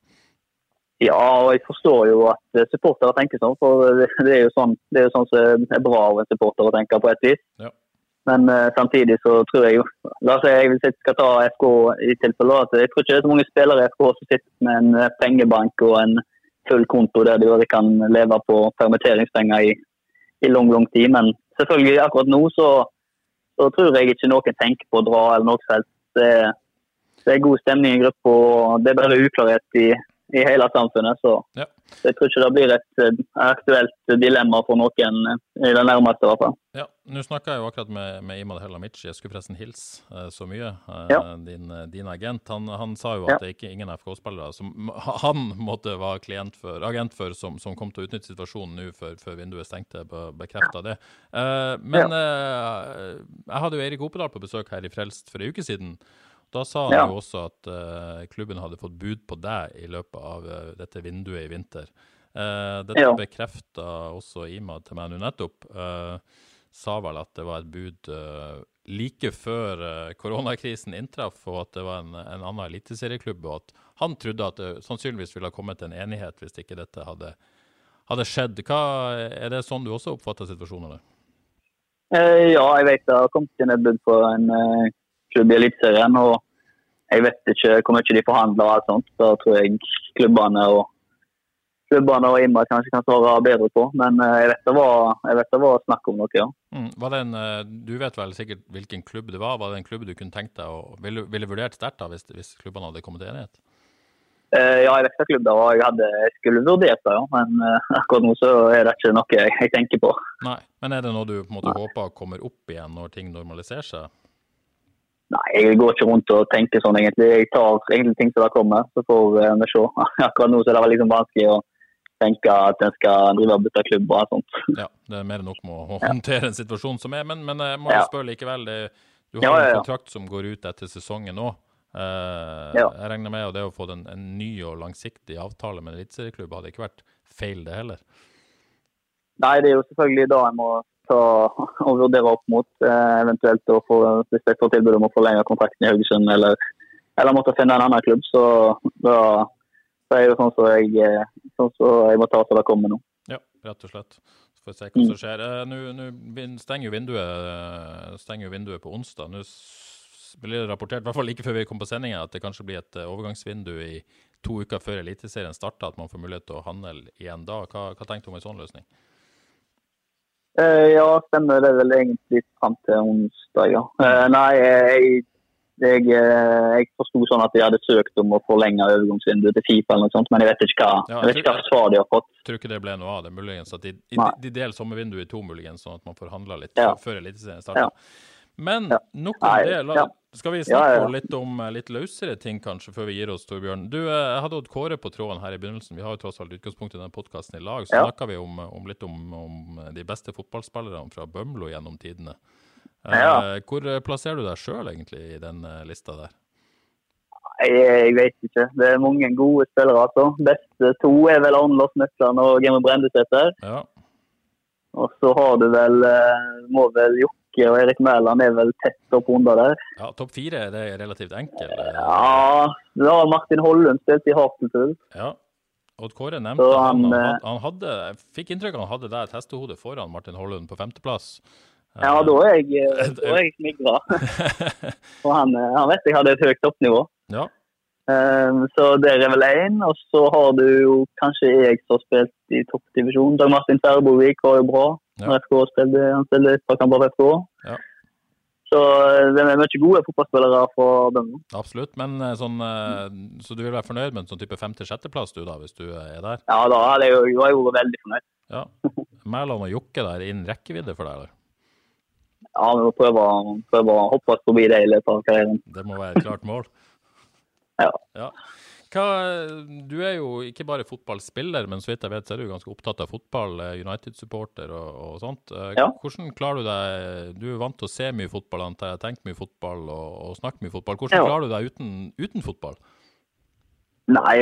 Speaker 4: Ja, og jeg forstår jo at eh, supportere tenker sånn, for det er jo sånn det er jo sånn som er bra av en supporter å tenke på et vis.
Speaker 1: Ja.
Speaker 4: Men uh, samtidig så tror jeg jo La oss si jeg vil skal ta FK i tilfelle. at Jeg tror ikke det er så mange spillere i FK som sitter med en eh, pengebank og en full konto der de kan leve på permitteringspenger i, i lang, lang tid. Men selvfølgelig akkurat nå så, så tror jeg ikke noen tenker på å dra eller noe som. Det, det er god stemning i gruppa, og det er bare uklarhet i, i hele samfunnet. Så
Speaker 1: Ja.
Speaker 4: Jeg tror ikke det blir et eh, aktuelt dilemma for noen eh, i det nærmeste. i hvert fall.
Speaker 1: Ja, Nå snakka jeg jo akkurat med, med Imad Helamici. Jeg skulle forresten hilse eh, så mye. Eh,
Speaker 4: Ja.
Speaker 1: din, din agent. Han, han sa jo
Speaker 4: Ja.
Speaker 1: at det er ikke ingen FK-spillere som han måtte være klient for, agent for, som, som kom til å utnytte situasjonen nå før, før vinduet stengte. Be, Bekrefta det. Eh, men jeg hadde jo Eirik Opedal på besøk her i Frelst for ei uke siden. Da sa han
Speaker 4: Ja.
Speaker 1: jo også at uh, klubben hadde fått bud på deg i løpet av uh, dette vinduet i vinter. Uh, dette
Speaker 4: Ja.
Speaker 1: bekrefta også Imad til meg nå nettopp. Sa vel at det var et bud like før koronakrisen inntraff, og at det var en, en annen eliteserieklubb, og at han trodde at det sannsynligvis ville ha kommet til en enighet hvis ikke dette hadde, hadde skjedd. Hva, er det sånn du også oppfatter situasjonen?
Speaker 4: Eh, ja, jeg vet det har kommet inn et bud på en klubb i Eliteserien. Og jeg vet ikke hvor mye de forhandler og alt sånt. Da tror jeg klubbene og klubbene og Imma kanskje kan svare bedre på. Men eh, jeg vet det var, vet det var snakk om noe, ja.
Speaker 1: Mm. En, eh, du vet vel sikkert hvilken klubb det var? Var det en klubb du kunne tenkt deg å Ville, ville vurdert sterkt hvis, hvis klubbene hadde kommet til enighet?
Speaker 4: Eh, ja, jeg vet hvilken klubb det var. Jeg, hadde, jeg skulle vurdert det, ja. Men <laughs> akkurat nå så er det ikke noe jeg, jeg tenker på.
Speaker 1: Nei. Men er det noe du på en måte håper kommer opp igjen når ting normaliserer seg?
Speaker 4: Nei, jeg går ikke rundt og tenker sånn egentlig. Jeg tar egentlig ting som det kommer, så får eh, vi se. <laughs> Akkurat nå så er det liksom vanskelig å tenke at en skal drive og bytte klubb og sånt.
Speaker 1: Ja, det er mer enn nok med å håndtere en situasjon som er. Men, men jeg må jo spørre likevel. Det, du har en kontrakt som går ut etter sesongen nå. Eh,
Speaker 4: Ja.
Speaker 1: Jeg regner med at det å få en, en ny og langsiktig avtale med en eliteserieklubb hadde ikke vært feil, det heller.
Speaker 4: Nei, det er jo selvfølgelig da jeg må ta og vurdere opp mot eh, eventuelt få, hvis jeg får tilbud om å forlenge kontrakten i Haugesund eller, eller måtte finne en annen klubb. Så da så er det sånn som jeg, eh, sånn så jeg må ta til det kommer nå.
Speaker 1: Ja, rett og slett. Så får vi se hva
Speaker 4: Mm.
Speaker 1: som skjer. Eh, Nå nå stenger vinduet, stenger vinduet på onsdag. Nå blir det rapportert, i hvert fall like før vi kom på sendinga, at det kanskje blir et overgangsvindu i to uker før Eliteserien starter, at man får mulighet til å handle igjen da. Hva, hva tenkte du om en sånn løsning?
Speaker 4: Eh, ja, stemmer. Det vel egentlig fram til onsdag, ja. Eh, nei, jeg, jeg, eh, jeg forsto sånn at de hadde søkt om å forlenge overgangsvinduet til Fifa eller noe sånt, men jeg vet ikke hva,
Speaker 1: Ja,
Speaker 4: jeg vet ikke hva svar de har fått.
Speaker 1: Jeg Tror ikke det ble noe av det, muligens. At de, de, de deler sommervinduet i to, muligens, sånn at man får handla litt
Speaker 4: Ja.
Speaker 1: før Eliteserien starter.
Speaker 4: Ja.
Speaker 1: Men
Speaker 4: Ja.
Speaker 1: nok om
Speaker 4: Nei,
Speaker 1: det. La. Skal vi snakke
Speaker 4: ja, ja.
Speaker 1: litt om eh, litt løsere ting, kanskje, før vi gir oss, Torbjørn? Du, eh, jeg hadde Odd Kåre på tråden her i begynnelsen. Vi har jo tross alt utgangspunkt i denne podkasten i lag. Så
Speaker 4: Ja.
Speaker 1: snakka vi om, om litt om, om de beste fotballspillerne fra Bømlo gjennom tidene. Eh. Hvor eh, plasserer du deg sjøl egentlig i den eh, lista der?
Speaker 4: Jeg, jeg vet ikke. Det er mange gode spillere, altså. Beste to er vel Arne Lars Nøkland og Gemma Brendesæter.
Speaker 1: Ja.
Speaker 4: Og så har du vel eh, må vel Jokke og Erik Mæland er vel tett opp under der.
Speaker 1: ja Topp fire er det relativt enkel. eh,
Speaker 4: Ja, det har Martin Hollund spilt i Hartlepool.
Speaker 1: Ja. Odd Kåre nevnte
Speaker 4: Så
Speaker 1: han,
Speaker 4: han,
Speaker 1: han,
Speaker 4: eh,
Speaker 1: han hadde, Jeg fikk inntrykk av han hadde der et hestehode foran Martin Hollund på femteplass. Eh,
Speaker 4: Ja, da er jeg, eh, da er jeg smigra. <laughs> Og han, eh, han vet jeg hadde et høyt toppnivå.
Speaker 1: ja.
Speaker 4: Eh, Så der er vel én. Og så har du jo kanskje jeg som har spilt i toppdivisjon. Dag Martin Færbovik var jo bra. Når FK spilte, han spilte et par kamper for FK.
Speaker 1: Ja.
Speaker 4: Så eh, det er mye gode fotballspillere fra Bømlo.
Speaker 1: Absolutt. Men eh, sånn eh, Så du vil være fornøyd med en sånn type femte-sjetteplass, du da, hvis du er der?
Speaker 4: Ja, da hadde jeg jeg var jo veldig fornøyd.
Speaker 1: Ja. Mæland og Jokke der innen rekkevidde for deg, eller?
Speaker 4: Ja, vi må prøve, prøve å hoppe forbi det i løpet av karrieren.
Speaker 1: Det må være et klart mål?
Speaker 4: ja. Ja.
Speaker 1: Hva, du er jo ikke bare fotballspiller, men så vidt jeg vet, så er du ganske opptatt av fotball. eh, United-supporter og, og sånt. Eh,
Speaker 4: Ja.
Speaker 1: Hvordan klarer du deg Du er vant til å se mye fotball, antar jeg, tenke mye fotball og, og snakke mye fotball. Hvordan
Speaker 4: Ja.
Speaker 1: klarer du deg uten, uten fotball?
Speaker 4: Nei,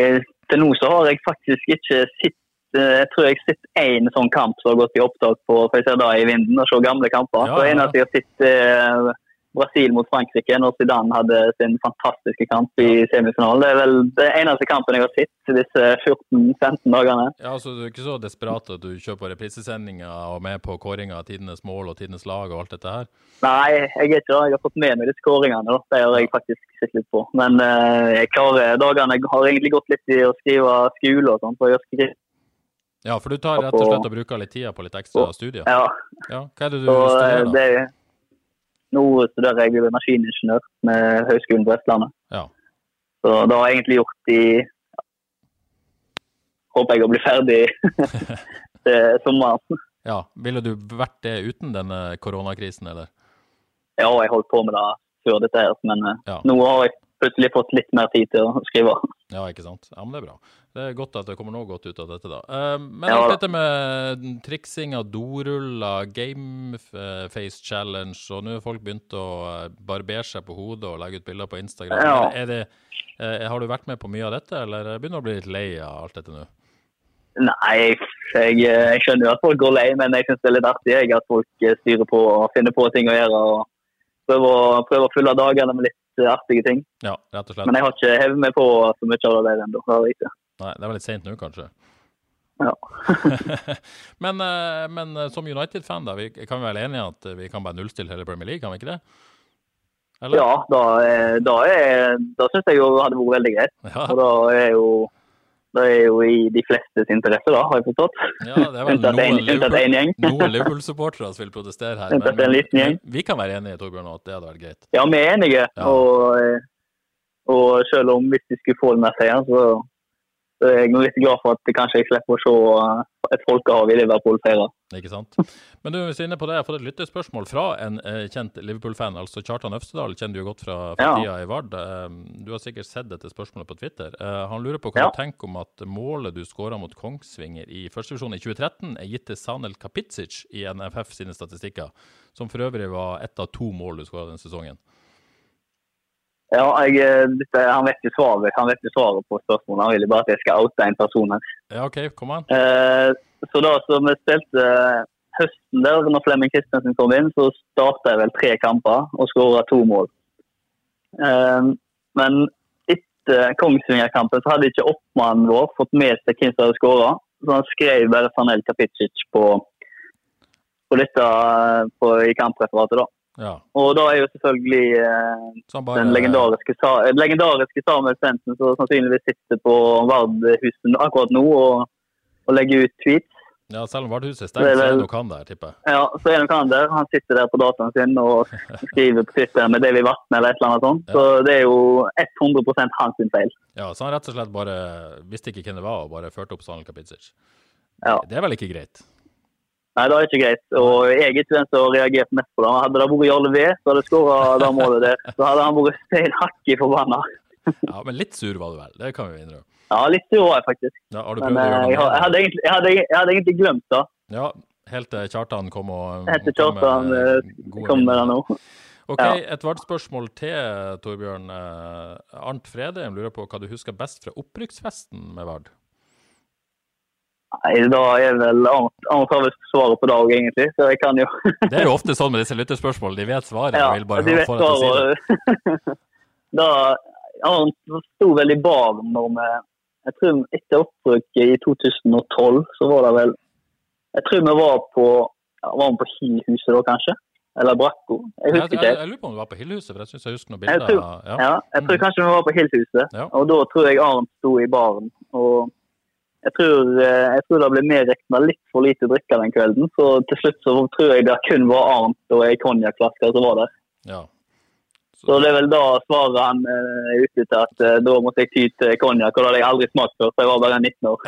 Speaker 4: til nå så har jeg faktisk ikke sett eh, Jeg tror jeg har sett én sånn kamp som har gått i opptak på for jeg ser da i vinden og ser gamle kamper.
Speaker 1: Ja,
Speaker 4: så
Speaker 1: ja.
Speaker 4: eneste jeg har sett eh, Brasil mot Frankrike når Zidane hadde sin fantastiske kamp i semifinalen. Det er vel det eneste kampen jeg har sett disse 14-15 dagene.
Speaker 1: Ja, altså Du er ikke så desperat at du kjøper reprisesendinger og med på kåringa av tidenes mål og tidenes lag og alt dette her?
Speaker 4: Nei, jeg er ikke det. Jeg har fått med meg disse skåringene. da. Det har jeg faktisk sett litt på. Men eh, jeg klarer dagene jeg har egentlig gått litt i å skrive skole og sånn. For jeg har skrevet,
Speaker 1: Ja, for du tar rett og slett og bruker litt tida på litt ekstra studier?
Speaker 4: ja,
Speaker 1: Ja, Hva er det du
Speaker 4: så eh,
Speaker 1: studerer,
Speaker 4: det, nå studerer jeg energiingeniør med Høgskolen på Vestlandet.
Speaker 1: Ja.
Speaker 4: Så det har jeg egentlig gjort i håper jeg å bli ferdig <laughs> til sommeren.
Speaker 1: Ja, Ville du vært det uten denne koronakrisen, eller?
Speaker 4: Ja, jeg holdt på med det før dette her, men eh,
Speaker 1: Ja.
Speaker 4: nå har jeg plutselig fått litt mer tid til å skrive.
Speaker 1: Ja, ikke sant. Ja, men det er bra. Det er godt at det kommer noe godt ut av dette, da. Eh, men alt dette med triksing av doruller, gameface challenge, og nå har folk begynt å eh, barbere seg på hodet og legge ut bilder på Instagram.
Speaker 4: Ja.
Speaker 1: Er det, eh, har du vært med på mye av dette, eller begynner du å bli litt lei av alt dette nå?
Speaker 4: Nei, jeg, jeg, skjønner jo at folk går lei, men jeg syns det er litt artig jeg, at folk styrer på og finner på ting å gjøre. og Prøver å, prøver å fylle dagene med litt artige ting.
Speaker 1: Ja, rett og slett.
Speaker 4: Men jeg har ikke hevet meg på så mye av det ennå.
Speaker 1: Nei, det var litt seint nå, kanskje.
Speaker 4: Ja. <laughs>
Speaker 1: men, eh, men eh, som United-fan, da, vi kan vi være enige at vi kan bare nullstille hele Premier League, kan vi ikke det? Eller?
Speaker 4: Ja, da, er- da, er- da syns jeg jo det hadde vært veldig greit.
Speaker 1: Ja.
Speaker 4: Og da er jo det er jo i de flestes interesse, da, har jeg forstått.
Speaker 1: Ja, det er vel noen noen <laughs> Liverpool-supportere som vil protestere her.
Speaker 4: Men, men, men,
Speaker 1: vi kan være enige Torbjørn, om at det hadde vært greit.
Speaker 4: Ja, vi er enige.
Speaker 1: Ja.
Speaker 4: Og, eh, og selv om hvis de skulle få den seieren, så, så er jeg nå litt glad for at kanskje jeg slipper å se eh, et folkehav i Liverpool feire.
Speaker 1: Ikke sant? Men du, hvis du er inne på det, jeg har fått et lyttespørsmål fra en eh, kjent Liverpool-fan. altså Kjartan Øvstedal kjenner du jo godt fra, fra
Speaker 4: Ja.
Speaker 1: tida i Vard. Eh, du har sikkert sett dette spørsmålet på Twitter. Han lurer på hva
Speaker 4: Ja.
Speaker 1: du tenker om at målet du skåra mot Kongsvinger i førstevisjon i 2013, er gitt til Sanel Kapitsic i NFF sine statistikker, som for øvrig var ett av to mål du skåra den sesongen.
Speaker 4: Ja, jeg, eh, dette, han, vet jo svaret, han vet jo svaret på spørsmålet. Han vil bare at jeg skal oute en person her.
Speaker 1: Ja, OK, kom an.
Speaker 4: Eh, så da som vi spilte eh, høsten der, når Flemming Christensen kom inn, så starta jeg vel tre kamper og skåra to mål. Eh, men etter Kongsvinger-kampen så hadde ikke oppmannen vår fått med seg hvem som hadde skåra. Så han skrev bare Sanel Kapitsic på, på dette eh, på, i kampreferatet. da.
Speaker 1: Ja.
Speaker 4: Og da er jo selvfølgelig eh,
Speaker 1: bare
Speaker 4: den legendariske, eh, legendariske Samuel Svendsen som sannsynligvis sitter på Vardhusen akkurat nå og, og legger ut tweets.
Speaker 1: Ja, selv om Vardhuset er stengt, så er det nok han der, tipper jeg.
Speaker 4: Ja, så er det nok han der. Han sitter der på dataen sin og <laughs> skriver på Twitter med Davy Vatne eller et eller annet sånt. Så det er jo 100 hans feil.
Speaker 1: Ja, Så han rett og slett bare visste ikke hvem det var, og bare førte opp Sanel Kapitsic.
Speaker 4: Ja.
Speaker 1: Det er vel ikke greit?
Speaker 4: Nei, det er ikke greit. Og jeg er ikke den som har reagert mest på det. Hadde det vært Jarle V, så hadde skåra det målet der. Så hadde han vært steinhakket forbanna.
Speaker 1: Ja, Men litt sur var du vel, det kan vi innrømme.
Speaker 4: Ja, litt sur var jeg faktisk.
Speaker 1: Ja, har du
Speaker 4: Men
Speaker 1: prøvd å
Speaker 4: eh,
Speaker 1: gjøre
Speaker 4: jeg,
Speaker 1: noe
Speaker 4: har- jeg, hadde egentlig, jeg, hadde, jeg hadde egentlig glemt det.
Speaker 1: Ja, helt til Kjartan kom og
Speaker 4: Helt til Kjartan eh, kom med det nå.
Speaker 1: Ok,
Speaker 4: Ja.
Speaker 1: Et Vard-spørsmål til, Torbjørn. Eh, Arnt Fredheim lurer på hva du husker best fra opprykksfesten med Vard?
Speaker 4: Nei, da er vel Arnt har vel svaret på òg, egentlig. Så jeg kan jo
Speaker 1: Det er jo ofte sånn med disse lytterspørsmålene. De vet svaret.
Speaker 4: Ja,
Speaker 1: vil bare
Speaker 4: de vet svaret. <laughs> da Arnt sto vel i baren når vi Jeg tror etter opprykket i 2012, så var det vel Jeg tror vi var på Var vi på Hillhuset da, kanskje? Eller Brakko? Jeg husker ikke.
Speaker 1: jeg,
Speaker 4: jeg,
Speaker 1: jeg lurer på om du var på Hillhuset, for jeg syns jeg husker noen
Speaker 4: Jeg
Speaker 1: bilder.
Speaker 4: tror,
Speaker 1: ja.
Speaker 4: ja, jeg tror
Speaker 1: Mm.
Speaker 4: kanskje vi var på Hillhuset.
Speaker 1: Ja.
Speaker 4: Og da tror jeg Arnt sto i baren. Og jeg tror, eh, jeg tror det ble medregna litt for lite drikke den kvelden. Så til slutt så tror jeg det kun var Arnt og ei konjakkflaske som var der.
Speaker 1: ja.
Speaker 4: Så det er vel da svaret han eh, er ute til at eh, da måtte jeg ty til konjakk, og det hadde jeg aldri smakt før, så jeg var bare 19 år.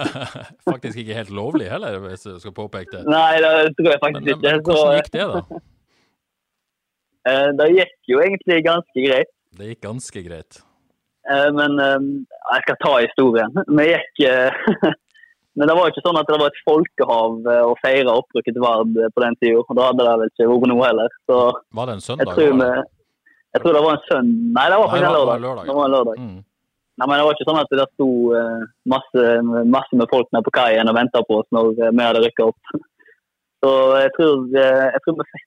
Speaker 4: <laughs>
Speaker 1: Faktisk ikke helt lovlig heller, hvis du skal påpeke det.
Speaker 4: Nei, det tror jeg faktisk
Speaker 1: men,
Speaker 4: ikke.
Speaker 1: men
Speaker 4: Så,
Speaker 1: hvordan gikk det, da? <laughs>
Speaker 4: det gikk jo egentlig ganske greit.
Speaker 1: Det gikk ganske greit.
Speaker 4: Eh, Men eh, jeg skal ta historien. Vi gikk eh, <laughs> Men det var ikke sånn at det var et folkehav eh, å feire opprykket verd Vard på den tida. Da hadde det vel ikke vært noe heller. Så
Speaker 1: Var det en
Speaker 4: jeg
Speaker 1: søndag?
Speaker 4: tror, vi, jeg tror det var en søndag Nei, det var faktisk en lørdag.
Speaker 1: lørdag,
Speaker 4: Det var en lørdag.
Speaker 1: Mm.
Speaker 4: Nei, men Det var ikke sånn at det sto masse, masse med folk nede på kaien og venta på oss når vi hadde rykka opp. <laughs> Så jeg tror, jeg tror vi fikk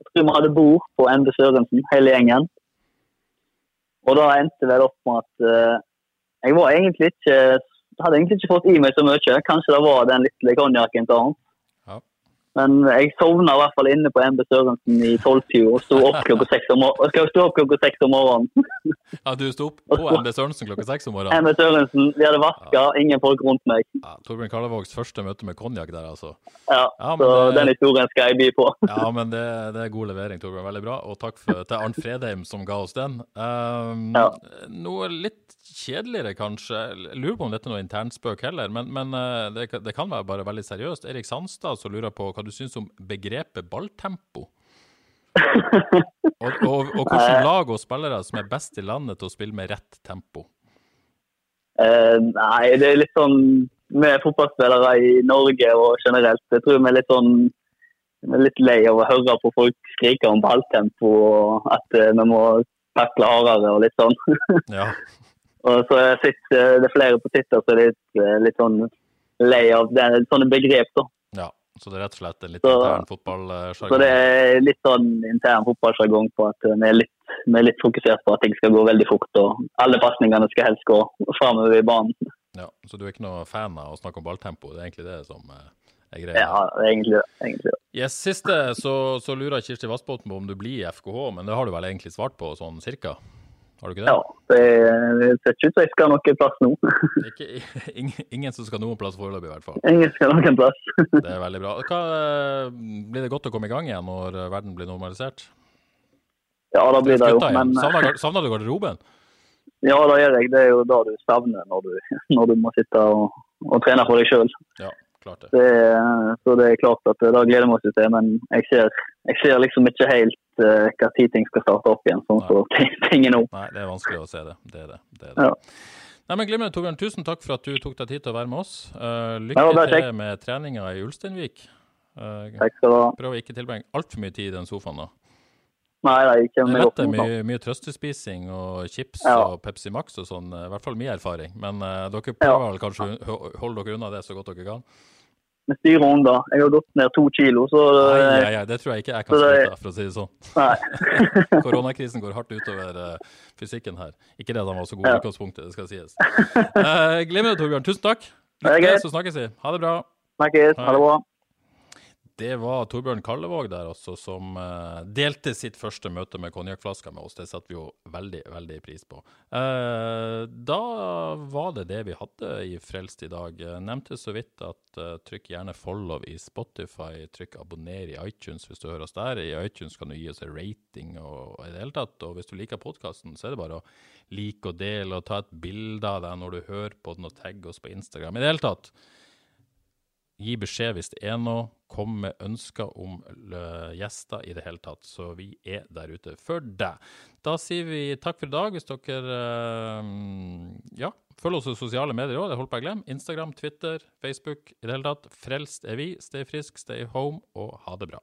Speaker 4: Jeg tror vi hadde bord på Ende Sørensen, hele gjengen. Og da endte det opp med at uh, jeg var egentlig ikke hadde egentlig ikke fått i meg så mye. Kanskje det var den lille konjakken til Arnt.
Speaker 1: Ja.
Speaker 4: Men jeg sovna i hvert fall inne på MB Sørensen i tolvtida og sto opp klokka seks om, morgenen. <laughs>
Speaker 1: Ja, du sto opp på MB Sørensen klokka seks om morgenen.
Speaker 4: MB Sørensen, vi hadde vaska, ingen folk rundt meg.
Speaker 1: Ja, Torbjørn Kallevågs første møte med konjakk der, altså.
Speaker 4: Ja,
Speaker 1: Ja,
Speaker 4: Så
Speaker 1: det-
Speaker 4: den historien skal jeg by på. <laughs>
Speaker 1: Ja, men det, det er god levering, Torbjørn. Veldig bra. Og takk for, til Arnt Fredheim som ga oss den. Um,
Speaker 4: Ja.
Speaker 1: Noe litt kjedeligere, kanskje. Jeg lurer på om dette er noe internspøk heller, men, men uh, det, det kan være bare veldig seriøst. Erik Sandstad så lurer på hva du syns om begrepet balltempo. Og, og, og hvilke lag og spillere som er best i landet til å spille med rett tempo.
Speaker 4: Eh, nei, det er litt sånn med fotballspillere i Norge og generelt. Jeg tror vi er litt sånn vi er litt lei av å høre på folk skrike om balltempo og at eh, vi må takle hardere og litt sånn.
Speaker 1: Ja. <laughs>
Speaker 4: og så jeg sitter det er flere på Twitter som er litt, eh, litt sånn lei av det, sånne begrep. da.
Speaker 1: ja. Så det er rett og slett en litt
Speaker 4: Så-
Speaker 1: intern
Speaker 4: Så det er litt sånn intern fotballsjargong på at vi er, litt, vi er litt fokusert på at ting skal gå veldig fort. og Alle pasningene skal helst gå framover i banen.
Speaker 1: Ja, så du er ikke noe fan av å snakke om balltempo? Det er egentlig det som eh, er greia?
Speaker 4: Ja, egentlig det. Egentlig. det.
Speaker 1: Yes, siste så, så lurer Kirsti Vassbotn på om du blir i FKH, men det har du vel egentlig svart på sånn cirka? Har du ikke det?
Speaker 4: Ja, det det ser ikke ut som jeg skal noen plass nå.
Speaker 1: Ikke, <laughs> ingen, ingen som skal noen plass foreløpig, i hvert fall.
Speaker 4: Ingen skal noen plass. <laughs>
Speaker 1: Det er veldig bra. Hva, eh, blir det godt å komme i gang igjen når eh, verden blir normalisert?
Speaker 4: Ja, da blir det jo. Men
Speaker 1: Savner, <laughs> savner du garderoben?
Speaker 4: ja, det gjør jeg. Det er jo da du savner når du, når du må sitte og, og trene for deg sjøl.
Speaker 1: Ja, klart det.
Speaker 4: Det, så det er klart at da gleder vi oss til. Men jeg ser, jeg ser liksom ikke helt uh, hva tid ting skal starte opp igjen, sånn som <laughs> ting er nå.
Speaker 1: Nei, det er vanskelig å se det. Det er det. det, er det.
Speaker 4: Ja.
Speaker 1: Nei, men Glimrende, Torbjørn, tusen takk for at du tok deg tid til å være med oss.
Speaker 4: Uh,
Speaker 1: lykke
Speaker 4: er
Speaker 1: til med treninga i Ulsteinvik. Uh,
Speaker 4: Takk skal du ha.
Speaker 1: prøv å ikke tilbringe altfor mye tid i den sofaen. da.
Speaker 4: Nei, nei, ikke
Speaker 1: lett det er mye, mye trøstespising og chips
Speaker 4: Ja.
Speaker 1: og Pepsi Max og sånn, i hvert fall min erfaring. Men uh, dere prøver vel kanskje å holde dere unna det så godt dere kan?
Speaker 4: Med styre om, da. Jeg har gått ned to kilo, så
Speaker 1: Nei,
Speaker 4: eh,
Speaker 1: nei, nei, det tror jeg ikke jeg kan skryte av, for å si det sånn.
Speaker 4: Nei. <laughs>
Speaker 1: Koronakrisen går hardt utover uh, fysikken her. Ikke det at han var så god i
Speaker 4: Ja.
Speaker 1: utgangspunktet, det skal sies. Uh, Glimrende, Torbjørn. Tusen takk. Lykke til, så snakkes vi. Ha det bra.
Speaker 4: Snakkes. Ha det bra.
Speaker 1: Det var Torbjørn Kallevåg der også, som uh, delte sitt første møte med konjakkflaska med oss. Det setter vi jo veldig, veldig pris på. Uh, da var det det vi hadde i Frelst i dag. Uh, nevnte så vidt at eh, trykk gjerne follow i Spotify, trykk abonner i iTunes hvis du hører oss der. I iTunes kan du gi oss en rating og i det hele tatt. Og hvis du liker podkasten, så er det bare å like og dele og ta et bilde av deg når du hører på den og tagge oss på Instagram. I det hele tatt. Gi beskjed hvis det er noe. Kom med ønsker om gjester i det hele tatt. Så vi er der ute for deg. Da sier vi takk for i dag. Hvis dere øh, ja, følger oss i sosiale medier òg, det holdt på å glemme. Instagram, Twitter, Facebook. I det hele tatt. Frelst er vi. Stay frisk, stay home, og ha det bra.